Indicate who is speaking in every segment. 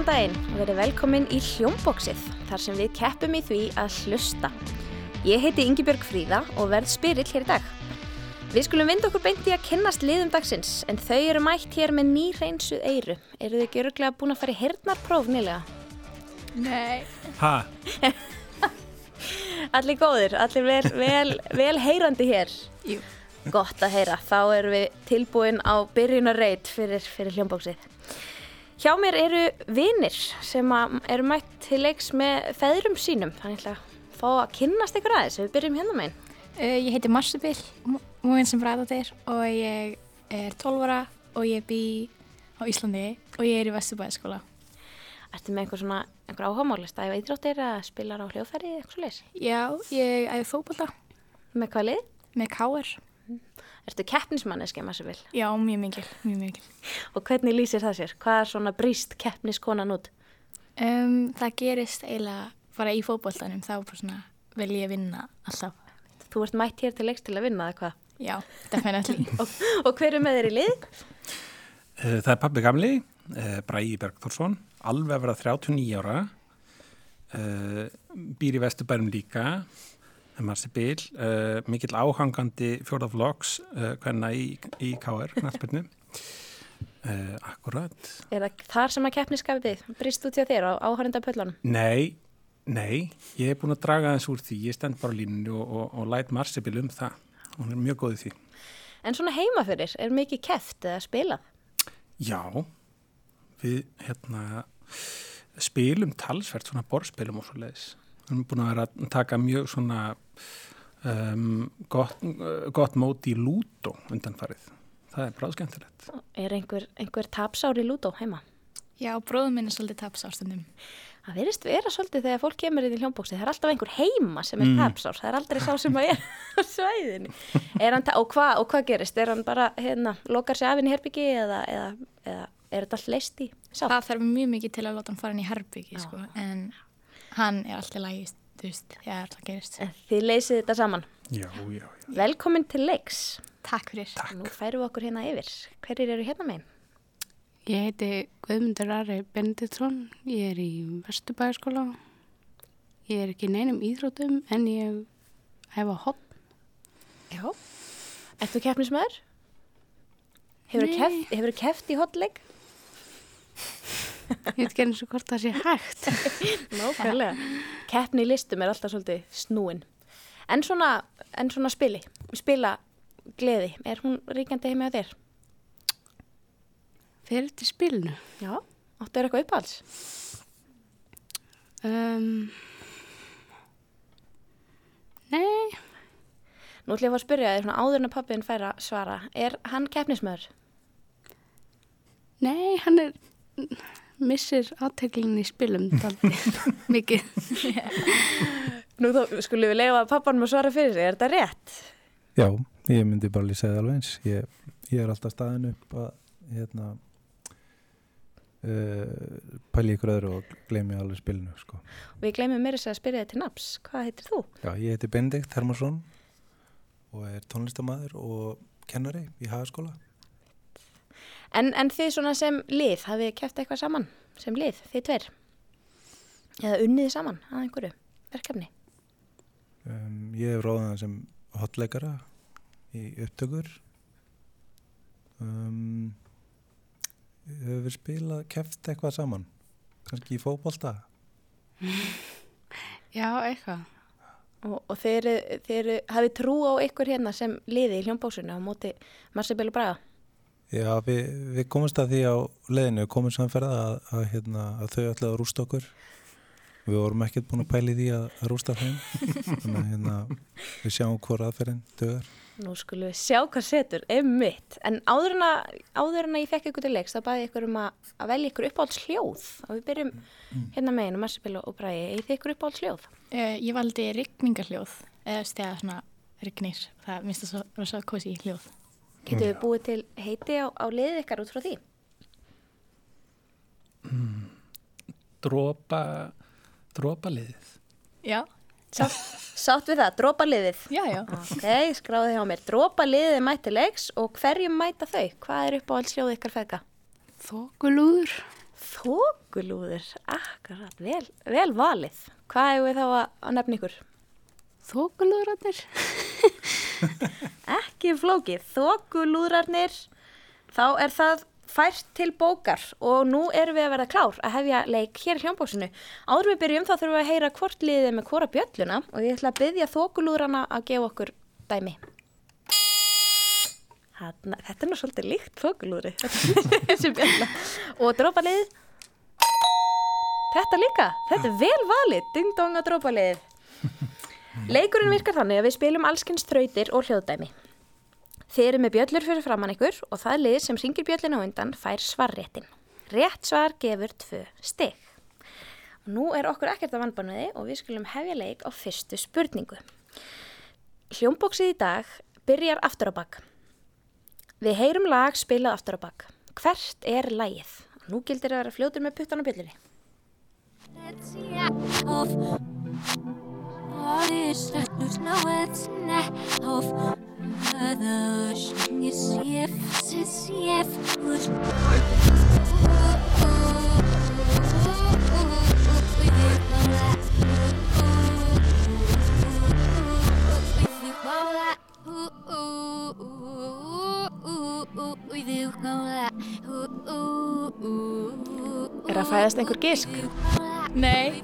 Speaker 1: Góðan daginn og verið velkomin í Hljómbóksið þar sem við keppum í því að hlusta. Ég heiti Yngibjörg Fríða og verð spyrill hér í dag. Við skulum vinda okkur beint í að kynnast liðum dagsins en þau eru mætt hér með ný reynsuð eyru. Eru þau ekki öruglega búin að fara í hernarpróf nýlega?
Speaker 2: Nei.
Speaker 3: Ha?
Speaker 1: Allir góðir, allir vel, vel, vel heyrandi hér.
Speaker 2: Jú.
Speaker 1: Gott að heyra, þá erum við tilbúin á byrjunarreit fyrir, fyrir hljómbóksið. Hjá mér eru vinir sem eru mætt til leiks með feðrum sínum. Þannig að fá að kynnast ykkur aðeins við byrjum hérna meginn.
Speaker 2: Uh, ég heiti Marsubil, múin sem bræðatir og ég er 12 ára og ég bý á Íslandi og ég er í Vesturbæðaskóla.
Speaker 1: Ertu með einhver svona, einhver áhugamálist að ég íþróttir að spilar á hljóðfæri eða eitthvað svo leiðis?
Speaker 2: Já, ég æði fókbalta
Speaker 1: Með hvað lið?
Speaker 2: með káir.
Speaker 1: Ertu keppnismanneski, maður sem vil?
Speaker 2: Já, mjög mikil, mjög mikil.
Speaker 1: Og hvernig lýsir það sér? Hvað er svona bríst keppniskonan út?
Speaker 2: Um, það gerist eiginlega bara í fókbaltanum, þá bara svona vil ég vinna alltaf.
Speaker 1: Þú ert mætt hér til leiks til að vinna eða hvað?
Speaker 2: Já, definitely.
Speaker 1: Og, og hver er með þér í lið?
Speaker 3: Eh, Það er pabbi gamli, eh, Bræði Bergþórsson, alveg að vera 39 ára, eh, býr í Vesturbærum líka, Marci Bil, mikill áhangandi fjórðafloks, hvenna í, í KR, knallbyrnu. Akkurat.
Speaker 1: Er það þar sem að keppniskapið þið? Bríst út hjá þér á áhörenda pöllunum?
Speaker 3: Nei, nei, ég er búin að draga þess úr því, ég stend bara á línunni og, og, og læt Marci Bil um það. Hún er mjög góð í því.
Speaker 1: En svona heima fyrir, er mikið keft eða spilað?
Speaker 3: Já, við hérna spilum talsvert svona borspilum og svo leiðis. Við erum búin að vera að taka mjög svona um, gott, gott móti í lútó undanfarið. Það er bráð skemmtilegt.
Speaker 1: Er einhver, einhver tapsár í lútó heima?
Speaker 2: Já, bróðum minn er svolítið tapsástundum.
Speaker 1: Það verist vera svolítið þegar fólk kemur inn í hljómbóksi. Það er alltaf einhver heima sem er
Speaker 3: Mm.
Speaker 1: tapsár. Það er aldrei sá sem að er á. Er hann ta- Og hvað hva gerist? Er hann bara, hérna, lokar sér af inn í herbyggi eða, eða, eða er þetta allt leist í sátt?
Speaker 2: Það þarf mjög mikið til að láta hann fara inn í herbyggi, sko, en hann er alltaf lægist, þú veist, þegar það gerist.
Speaker 1: En Þið leysið þetta saman.
Speaker 3: Já, já, já.
Speaker 1: Velkomin til leiks.
Speaker 2: Takk fyrir.
Speaker 3: Takk.
Speaker 1: Nú færum við okkur hérna yfir. Hverjir eru hérna megin?
Speaker 4: Ég heiti Guðmundur Ari Benediktsson, ég er í Vesturbæðaskóla. Ég er ekki neinum íþrótum en ég hefa hopp.
Speaker 1: Já. Ertu keppnismöður? Hefur
Speaker 4: Nei.
Speaker 1: keft, keft í hotleik?
Speaker 4: Ég veit ekki eins og hvort það sé hægt.
Speaker 1: Nákvæmlega. Keppni í listum er alltaf svolítið snúin. En svona, en svona spili, spila gleði, er hún ríkjandi heima á þér?
Speaker 4: Fyrir til spilinu.
Speaker 1: Já. Áttu er eitthvað uppáhalds?
Speaker 4: Um, nei,
Speaker 1: Nú ætlum ég að fá að spyrja svona áður en að pappin fær að svara. Er hann keppnismöður?
Speaker 4: nei, hann er missir aðteglinn í spilum mikið.
Speaker 1: Nú þá skulum við leifa pappanum að svara fyrir sig, er þetta rétt?
Speaker 5: Já, ég myndi bara lýsa það alveg eins. Ég, ég er alltaf staðin upp að hérna, uh, pæli ykkur öðru og gleymi alveg spilinu. Sko.
Speaker 1: Við gleymum mér þess að spyrja þig til naps. Hvað heitir þú?
Speaker 5: Já, ég heiti Benedikt Hermansson og er tónlistamæður og kennari í hagaskóla.
Speaker 1: En, en þið svona sem lið, hafið þið keft eitthvað saman? Sem lið, þið tver? Eða unnið saman að einhverju verkefni?
Speaker 5: Um, ég hef róðan sem hotleikara í upptökur. Um, hefur við spilað, keft eitthvað saman, kannski í fótbolta.
Speaker 4: Já, eitthvað.
Speaker 1: Og, og þeir, þeir hafið trú á ykkur hérna sem liði í hljómbóksinu á móti Marsabel og Braga?
Speaker 5: Já, við, við komumst að því á leiðinu, við komum samferða að, að, hérna, að þau ætlaði að rústa okkur. Við vorum ekkert búin að pæli því að, að rústa þeim. Þannig að hérna, við sjáum hvora aðferðin dögur.
Speaker 1: Nú skulum við sjá hvað setur, einmitt. En áður en að, áður en að ég fekk ykkur til leiks, þá baði ég ykkur um að, að velja ykkur uppáhalds hljóð. Og við byrjum hérna megin um Marsabel og Bragi. Egið þið ykkur uppáhalds hljóð?
Speaker 2: Uh, ég valdi rigningarhljóð, eða stegar svona rignir. Það minnst það svo, rosa kosi hljóð.
Speaker 1: Getur við búið til heiti á, á liðið ykkar út frá því?
Speaker 3: Dropa, dropa liðið.
Speaker 2: Já,
Speaker 1: Sátt, sátt við það, dropa liðið.
Speaker 2: já, já.
Speaker 1: Ok, skráði hjá mér. Dropa liðið er mætti leiks og hverjum mæta þau? Hvað er uppáhalds hljóð ykkar feðga?
Speaker 4: Þokulúður.
Speaker 1: Þókulúður, akkurat, vel, vel valið. Hvað hefur við þá að, að nefna ykkur?
Speaker 4: Þókulúðrarnir.
Speaker 1: Ekki flókið, þókulúðrarnir, þá er það fært til bókar og nú erum við að verða klár að hefja leik hér í hljómbóksinu. Áður við byrjum þá þurfum við að heyra hvort liðið með hvora bjölluna og ég ætla að byggja þókulúðrana að gefa okkur dæmi. Hanna, þetta er nú svolítið líkt bjölla. Og drópaliðið, þetta líka, þetta er vel valið, ding-dong að drópaliðið. Leikurinn virkar þannig að við spilum allskins þrautir og hljóðdæmi. Þið eru með bjöllur fyrir framann ykkur og það lið sem ringir bjöllinu á undan fær svarréttin. Rétt svar gefur tvö stygg. Nú er okkur ekkert að vannbánuði og við skulum hefja leik á fyrstu spurningu. Hljómbóksið í dag byrjar aftur á bakk. Við heyrum lag spilað aftur á bakk. Hvert er lagið? Nú gildir að vera fljótur með puttan á bjöllunni.
Speaker 6: Of Alles öllus náett of Það sengir séf sem séf
Speaker 1: Er að fæðast einhver gisk?
Speaker 2: Nei,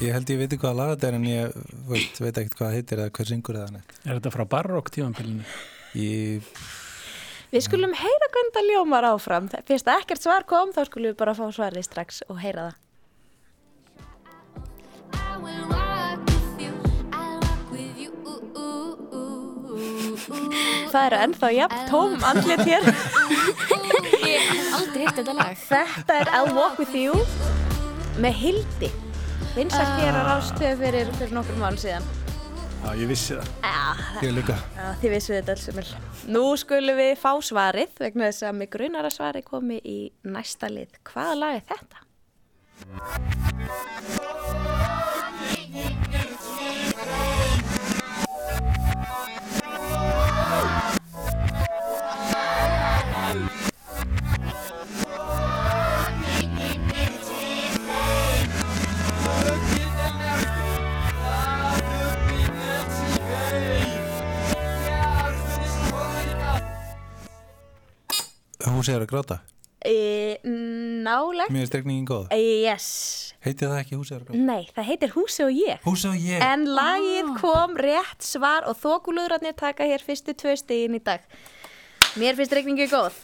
Speaker 5: Ég held ég veit hvað lag þetta er en ég veist, veit ekkert hvað það heitir eða hver syngur eða neitt.
Speaker 3: Er þetta frá barokk tímanpilinu?
Speaker 5: Ég,
Speaker 1: Við skulum heyra það ljómar áfram. Fyrst að ekkert svar kom, þá skulum við bara fá svarið strax og heyra það. Það eru ennþá jafn tóm andlit hér.
Speaker 2: ég hef aldrei hitt þetta lag.
Speaker 1: Þetta er I'll Walk With You með Hildi. Vinsalt hér á rástöðu fyrir, fyrir nokkur mánu síðan.
Speaker 3: Já, ég vissi það.
Speaker 1: Já,
Speaker 5: ég líka.
Speaker 1: já þið vissu þetta alls umil. Nú skulum við fá svarið vegna þess að mig grunar að svarið komi í næsta lið. Hvaða lag er þetta?
Speaker 5: Húsið er að gráta.
Speaker 1: E, nálegt?
Speaker 5: Mér er stekningin góð.
Speaker 1: E, yes.
Speaker 5: Heitir það ekki er að gráta?
Speaker 1: Nei, það heitir Húsi og ég.
Speaker 5: Húsið og ég.
Speaker 1: En lagið kom rétt svar og þókulúðrarnir taka hér fyrstu tvö stegin í dag. Mér finnst reikningi góð.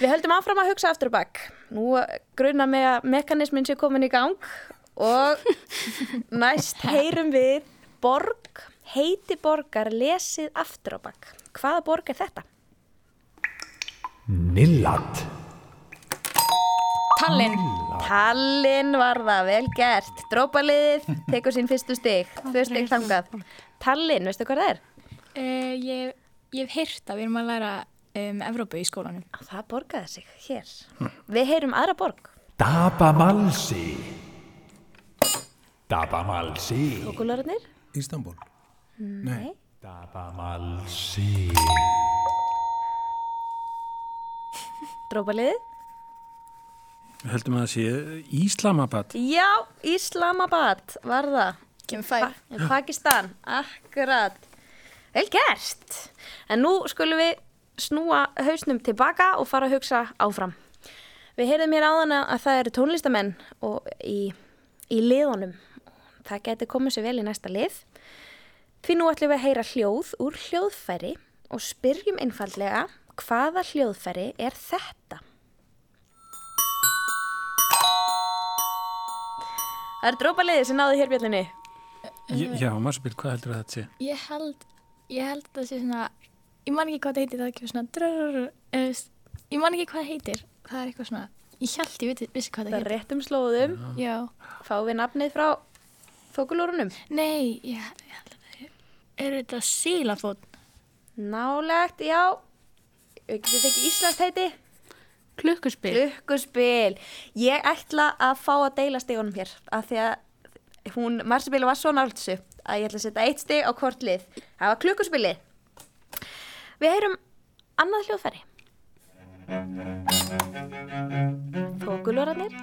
Speaker 1: Við höldum áfram að hugsa aftur og bakk. Nú grunna með að mekanismin sé komin í gang og næst heyrum við borg, heiti borgar, lesið aftur og bakk. Hvaða borg er þetta?
Speaker 7: Nillat.
Speaker 2: Tallinn.
Speaker 1: Tallinn var það, vel gert. Drópaliðið tekur sín fyrstu stig, tvö stig þangað. Tallinn, veistu hvað það er?
Speaker 2: Uh, ég, ég hef heyrt að við erum að læra um Evrópu í skólanum.
Speaker 1: Það borgaði sig hér. Við heyrum aðra borg.
Speaker 7: Dabamalsi. Dabamalsi.
Speaker 1: Kókulárarnir?
Speaker 5: Ístanbul.
Speaker 1: Nei.
Speaker 7: Dabamalsi.
Speaker 1: Drópaliðið?
Speaker 3: Við höldum að það sé Íslamabad.
Speaker 1: Já, Islamabad var það.
Speaker 2: Kemur fær.
Speaker 1: Pa Pakistan, akkurat. Vel gert. En nú skulum við snúa hausnum tilbaka og fara að hugsa áfram. Við heyrðum hér áðan að það eru tónlistamenn og í, í liðunum. Það geti komið sér vel í næsta lið. Því nú ætlum við að heyra hljóð úr hljóðfæri og spyrjum einfallega hvaða hljóðfæri er þetta? Það er drópaliðið sem náðu hér björnunni.
Speaker 3: Já, Marspil, hvað heldur að þetta sé?
Speaker 2: Ég held, ég held að það sé svona, ég man ekki hvað það heitir, það er ekki svona drrrr, eða, ég man ekki hvað það heitir, það er eitthvað svona, ég held ég veit, vissi hvað
Speaker 1: Það
Speaker 2: það
Speaker 1: er
Speaker 2: heitir.
Speaker 1: réttum slóðum.
Speaker 2: Já,
Speaker 1: Fáum við nafnið frá þokulúrunum?
Speaker 2: nei, ég, ég held að það er, er þetta sílafót?
Speaker 1: Nálegt, já. Við getum ekki íslenskt heiti.
Speaker 4: Klukkuspil.
Speaker 1: Klukkuspil. Ég ætla að fá að deila stigunum hér. Af því að hún, Marsabíla var svo nált þessu að ég ætla að setja eitt stig á hvort lið. Það var klukkuspilið. Við heyrum annað hljóðfæri. Þókulórarnir.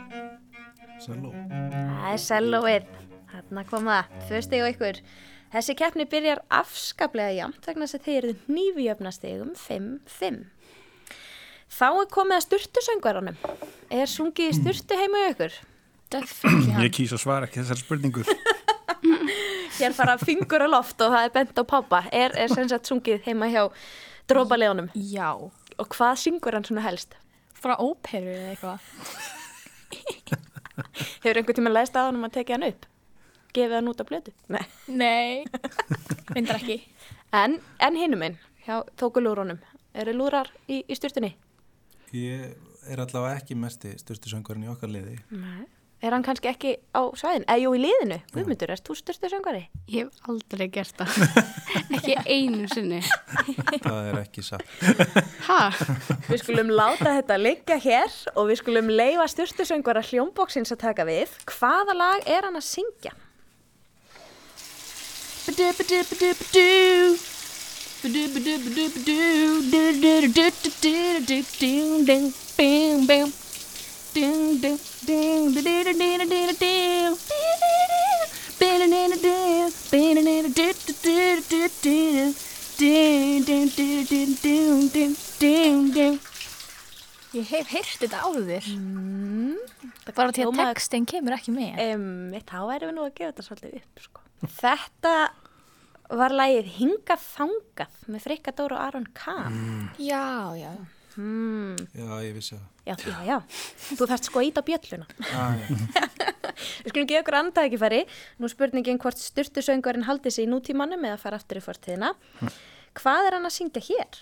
Speaker 5: Sæló.
Speaker 1: Það er sellóið. Þarna kom það. Tvö stig á ykkur. Þessi keppni byrjar afskaplega jæmt vegna þess að þið eruð nýfjöfnastigum 5-5. Þá er komið að sturtusöngvarunum. Er sungið í sturtu heima ykkur?
Speaker 3: Ég kýs að svara ekki þessar spurningur.
Speaker 1: Hér fara fingur á loft og það er bent á pápa. Er, er sem sagt sungið heima hjá drópalegunum.
Speaker 2: Já.
Speaker 1: Og hvað syngur hann svona helst?
Speaker 2: Frá óperu eða eitthvað.
Speaker 1: Hefur einhvern tíma læst að hann að tekið hann upp? Gefið hann út á blödu? Nei.
Speaker 2: Nei, reyndar ekki.
Speaker 1: En, en hinum minn, hjá þókulúrunum, eru lúrar í, í sturtunni?
Speaker 5: Ég er allavega ekki mesti styrstu söngvarinn í okkar liði.
Speaker 1: Nei. Er hann kannski ekki á svæðin? Eða jú í liðinu? Guðmundur, erst þú styrstu söngvari?
Speaker 4: Ég hef aldrei gert það. ekki einu sinni.
Speaker 5: Það er ekki satt.
Speaker 4: Ha?
Speaker 1: Við skulum láta þetta liggja hér og við skulum leifa styrstu söngvara hljómbóksins að taka við. Hvaða lag er hann að syngja?
Speaker 2: Ég hef heyrt þetta áður. Bara til að textin kemur ekki með.
Speaker 1: Um, þá erum við nú að gefa þetta svolítið upp. Sko. Þetta var lagið Hingað þangað með Frikka Dóru og Aron Kahn.
Speaker 2: Já, já.
Speaker 1: Hmm.
Speaker 5: Já, ég vissi það.
Speaker 1: Já, já, já. Þú þarft sko að íta bjölluna.
Speaker 5: Ah, já.
Speaker 1: Við skulum gefa okkur andað ekki færi. Nú spurningin hvort styrtu söngvarinn haldi sig í nútímanum eða fara aftur í fortíðina. Hvað er hann að syngja hér?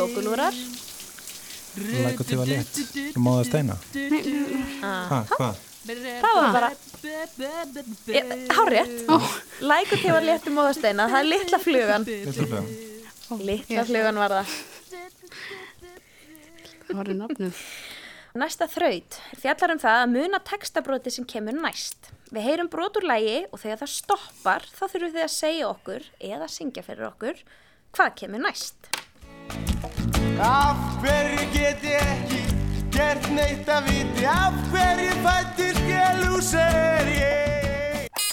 Speaker 1: Tókulúrar.
Speaker 5: Læk og til að létt. Ég má það steina. Ha, hvað?
Speaker 1: Það var bara... E, Hárrétt. Lækur til að léttu móðasteina. Það er litla flugan.
Speaker 5: Litla flugan.
Speaker 1: Litla flugan var það.
Speaker 4: Hvað var nafnið?
Speaker 1: Næsta þraut fjallar um það að muna textabróti sem kemur næst. Við heyrum brot úr lægi og þegar það stoppar þá þurfum þið að segja okkur eða syngja fyrir okkur hvað kemur næst.
Speaker 8: Af hverju get ég ekki gert neitt að viti Af hverju fættist ég lúser ég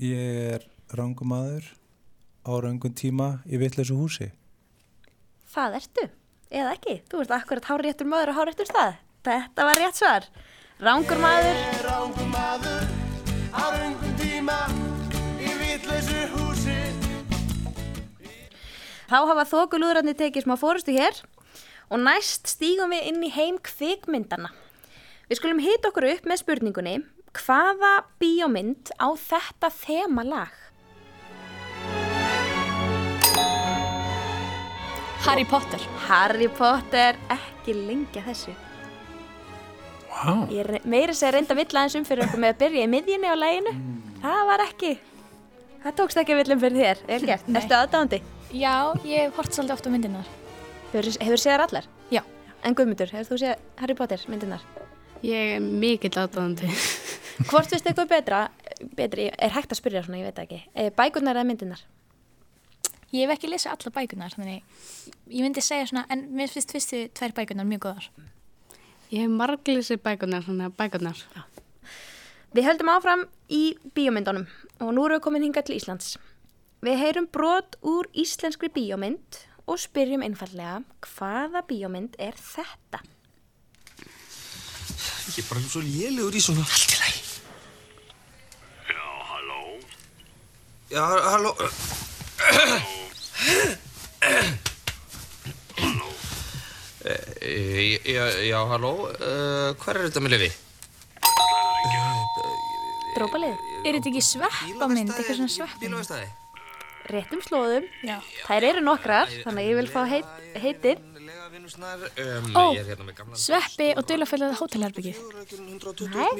Speaker 5: Ég er rangumadur á rangum tíma í vitleysu húsi.
Speaker 1: Það ertu, eða ekki. Þú ert akkurat háréttur maður og háréttur stað. Þetta var rétt svar. Rángur maður,
Speaker 8: Rángum maður
Speaker 1: þá hafa þokulúðrarnir tekið smá fórustu hér og næst stígum við inn í heim kvikmyndana. Við skulum hita okkur upp með spurningunni hvaða bíómynd á þetta þema lag?
Speaker 2: Harry Potter.
Speaker 1: Harry Potter, ekki lengja þessu.
Speaker 3: Vá,
Speaker 1: Ég re- meira sér reynda að villa eins um fyrir okkur með að byrja í miðjunni á læginu. Það var ekki, það tókst ekki villum fyrir þér, er. Erstu aðdáðandi?
Speaker 2: Já, ég hef hort svolítið ofta myndirnar.
Speaker 1: Hefur, hefur séð þar allar?
Speaker 2: Já.
Speaker 1: En Guðmundur, hefur þú séð Harry Potter myndirnar?
Speaker 4: Ég er mikill aðdáðandi.
Speaker 1: Hvort finnst eitthvað betra, betri, er hægt að spyrja svona, ég veit ekki, Eh, bækurnar eða myndirnar?
Speaker 2: Ég hef ekki lesið alla bækunar, þannig ég myndi segja svona, en mér finnst fyrstu tvær bækunar mjög góðar.
Speaker 4: Ég hef marglýsið bækunar, svona bækunar.
Speaker 1: Við höldum áfram í bíómyndunum og nú erum við komin hingað til Íslands. Við heyrum brot úr íslenskri bíómynd og spyrjum einfallega hvaða bíómynd er þetta?
Speaker 8: Ég er bara svo lélegur í svona Allt í lagi
Speaker 9: Já, halló?
Speaker 8: Já, halló Eh, Já, já, halló uh, Hvar er þetta með lifi?
Speaker 1: Drópalið,
Speaker 2: Er þetta ekki sveppamynd, eitthvað svona sveppamynd?
Speaker 8: Bílavestæði
Speaker 1: réttum slóðum
Speaker 2: Já.
Speaker 1: þær eru nokkrar, þannig að ég vil fá heit, heitir
Speaker 2: Ó, Sveppi og Dölafellið Hótelherbyggið
Speaker 1: Nei,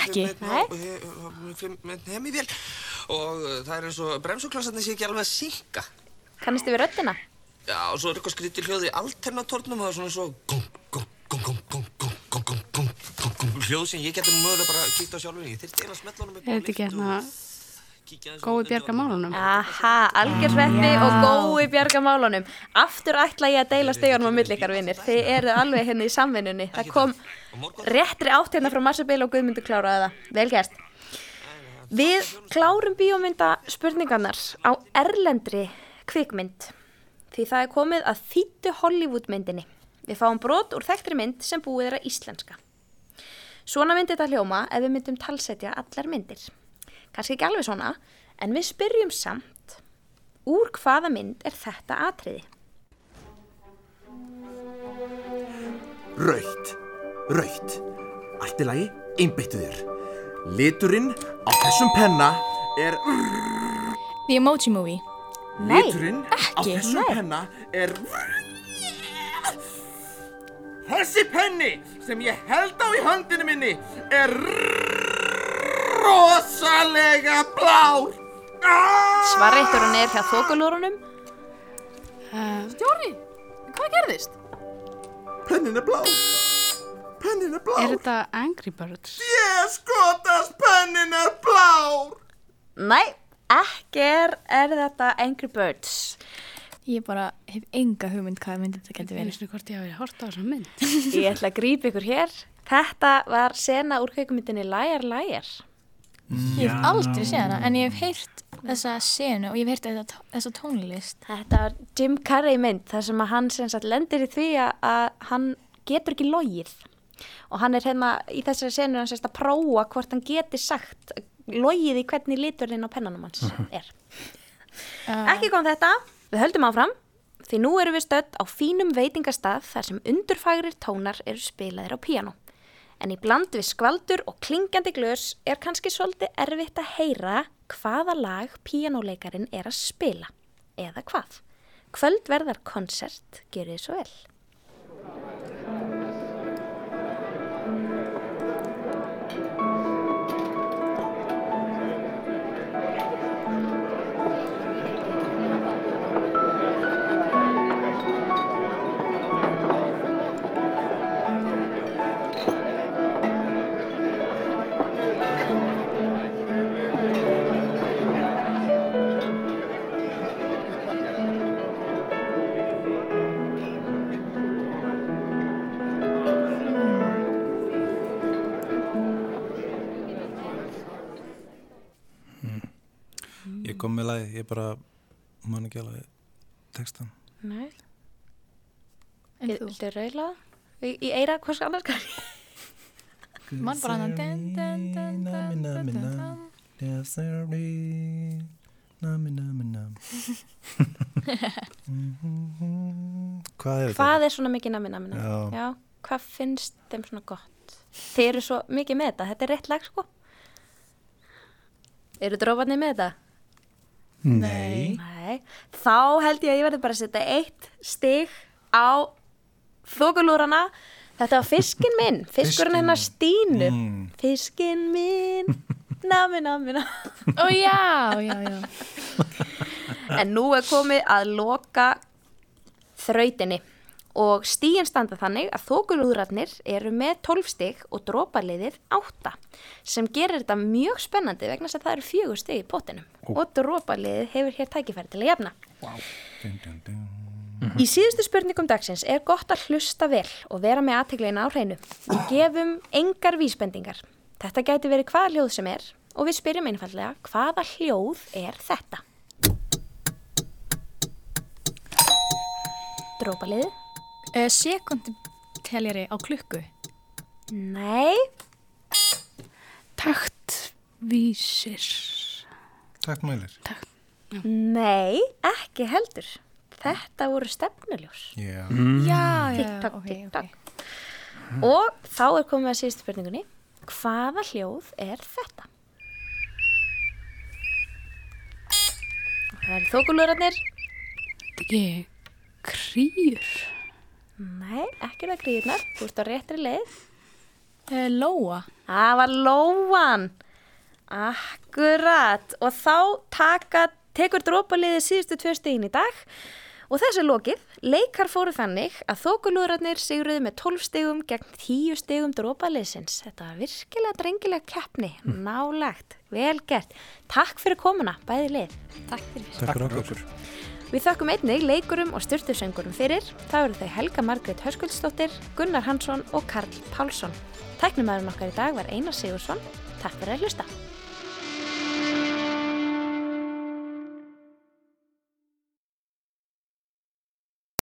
Speaker 2: ekki
Speaker 8: Nei Og það er eins og bremsuklossetni sé ekki alveg að synga
Speaker 1: Kannist þið við röttina?
Speaker 8: Já, og svo er eitthvað skritið hljóði í alternatornum og það er svona svo gong, gong, gong, gong, gong hljóð sem ég getur mögulega bara að kýta á sjálfur ég þurfti eina smetlunum
Speaker 4: ég veit ekki hérna gói bjarga málunum.
Speaker 1: Aha, algjörsveppi og gói bjargamálunum. Aftur ætla ég að deila stegunum á milli ykkar vinnir. Þið eru alveg hérna í samvinnunni. Það kom réttri átt hérna frá Marsabil og Guðmundur kláraði það. Vel gert. Við klárum bíómynda spurningarnar á erlendri kvikmynd. Því það er komið að þýttu Hollywood myndinni. Við fáum brot úr þekktri mynd sem búið er að íslenska. Svona myndi þetta hljóma ef við myndum talsetja allar myndir. Kanski ekki alveg svona, en við spyrjum samt úr hvaða mynd er þetta atriði?
Speaker 8: Raukt, raukt. Allt í lagi, einbeittu þér. Liturinn á þessum penna er...
Speaker 2: The Emoji Movie.
Speaker 1: Nei,
Speaker 8: Liturinn á
Speaker 2: ekki,
Speaker 8: þessum
Speaker 1: nei.
Speaker 8: penna er... Þessi penni sem ég held á í höndinu minni er rosalega blár. Ah!
Speaker 1: Svarreiturinn er hjá þokulúrunum.
Speaker 4: Uh,
Speaker 2: Hvað gerðist?
Speaker 8: Pennin er blár. Pennin er blár.
Speaker 4: er þetta Angry Birds?
Speaker 8: Ég skotast pennin er blár.
Speaker 1: Nei, ekki er, er þetta Angry Birds.
Speaker 2: Ég bara hef enga hugmynd hvað myndi þetta getur verið.
Speaker 4: Finnst þið hvort ég hafi hort á þessa mynd?
Speaker 1: Ég ætla að grípa ykkur hér. Þetta var sena úr kveikmyndinni Liar Liar.
Speaker 2: Ég hef aldrei séð hana, en ég hef heyrt þessa senu og ég hef heyrt þessa, þessa tónlist.
Speaker 1: Þetta var Jim Carrey mynd þar sem að hann sem sagt lendir í því að, að hann getur ekki logið. Og hann er hérna í þessari senu hann sérst að prófa hvort hann geti sagt logið í hvernig liturinn á pennanum hans er.
Speaker 2: Uh,
Speaker 1: Ekki kom þetta, við höldum áfram því nú erum við stödd á fínum veitingastað þar sem undurfagrir tónar eru spilaðir á píanó. En í bland við skvaldur og klingandi glös er kannski svolítið erfitt að heyra hvaða lag píanóleikarin er að spila. Eða hvað? Kvöldverðar konsert, gerið svo vel.
Speaker 5: Kom með lagi, ég bara man ekki alveg textan.
Speaker 1: Nei.
Speaker 2: en þú?
Speaker 1: Viltu reyla? Í, í eira, hvers annars kann ég?
Speaker 2: Man bara hann.
Speaker 5: Yes, there be. Nami, nami, nam. Hvað er þetta?
Speaker 1: Hvað er svona mikið nami nami nami?
Speaker 5: Já.
Speaker 1: Já, hvað finnst þeim svona gott? Þeir eru svo mikið með þetta, þetta er rétt lag sko. Eru drófarnir með þetta?
Speaker 3: Nei.
Speaker 1: Nei. Þá held ég að ég verði bara að setja eitt stig á þokulúrana. Þetta var fiskin minn, fiskurinn hennar Stínu.
Speaker 5: Mm.
Speaker 1: Fiskin minn, nami nami nami.
Speaker 2: Ó já, já, já.
Speaker 1: En nú er komið að loka þrautinni og stíin standa þannig að þokulúðrarnir eru með 12 stig og drópaliðið 8 sem gerir þetta mjög spennandi vegna þess að það eru fjögur stig í pottinum og drópaliðið hefur hér tækifæri til að jafna.
Speaker 5: Dun, dun, dun.
Speaker 1: Í síðustu spurningum dagsins er gott að hlusta vel og vera með aðteglina á hreinu. Við gefum engar vísbendingar. Þetta gæti verið hvaða hljóð sem er og við spyrjum einfallega hvaða hljóð er þetta? Drópaliðið?
Speaker 2: Uh, Sekundteljari á klukku.
Speaker 1: Nei.
Speaker 4: Taktvísir.
Speaker 5: Takk mælir.
Speaker 1: Nei, ekki heldur. Þetta voru stefnuljós.
Speaker 5: Já.
Speaker 3: Mm.
Speaker 2: Já, já,
Speaker 1: Tikk-takk,
Speaker 2: ok,
Speaker 1: tikk-takk.
Speaker 2: ok.
Speaker 1: Og þá er komið að síðustu spurningunni. Hvaða hljóð er þetta? Það eru þókulurarnir.
Speaker 4: Ekki krýr.
Speaker 1: Nei, ekki það gríðnar. Þú ert á réttri leið.
Speaker 2: Uh, Lóa.
Speaker 1: Það var lóan. Akkurat. Og þá taka, tekur drópaliðið síðustu tvö stíðin í dag Og þessu er lokið, leikar fóru þannig að þókulúðrarnir sigruðu með 12 stegum gegn 10 stegum drópaliðsins. Þetta var virkilega drengilega keppni, nálagt, vel gert. Takk fyrir komuna, bæði lið.
Speaker 2: Takk fyrir.
Speaker 5: Takk fyrir okkur.
Speaker 1: Við þökkum einnig leikurum og styrtusöngurum fyrir. Það eru þau Helga Margrét Höskuldsdóttir, Gunnar Hansson og Karl Pálsson. Tæknumæðurinn okkar í dag var Einar Sigursson. Takk fyrir að hlusta.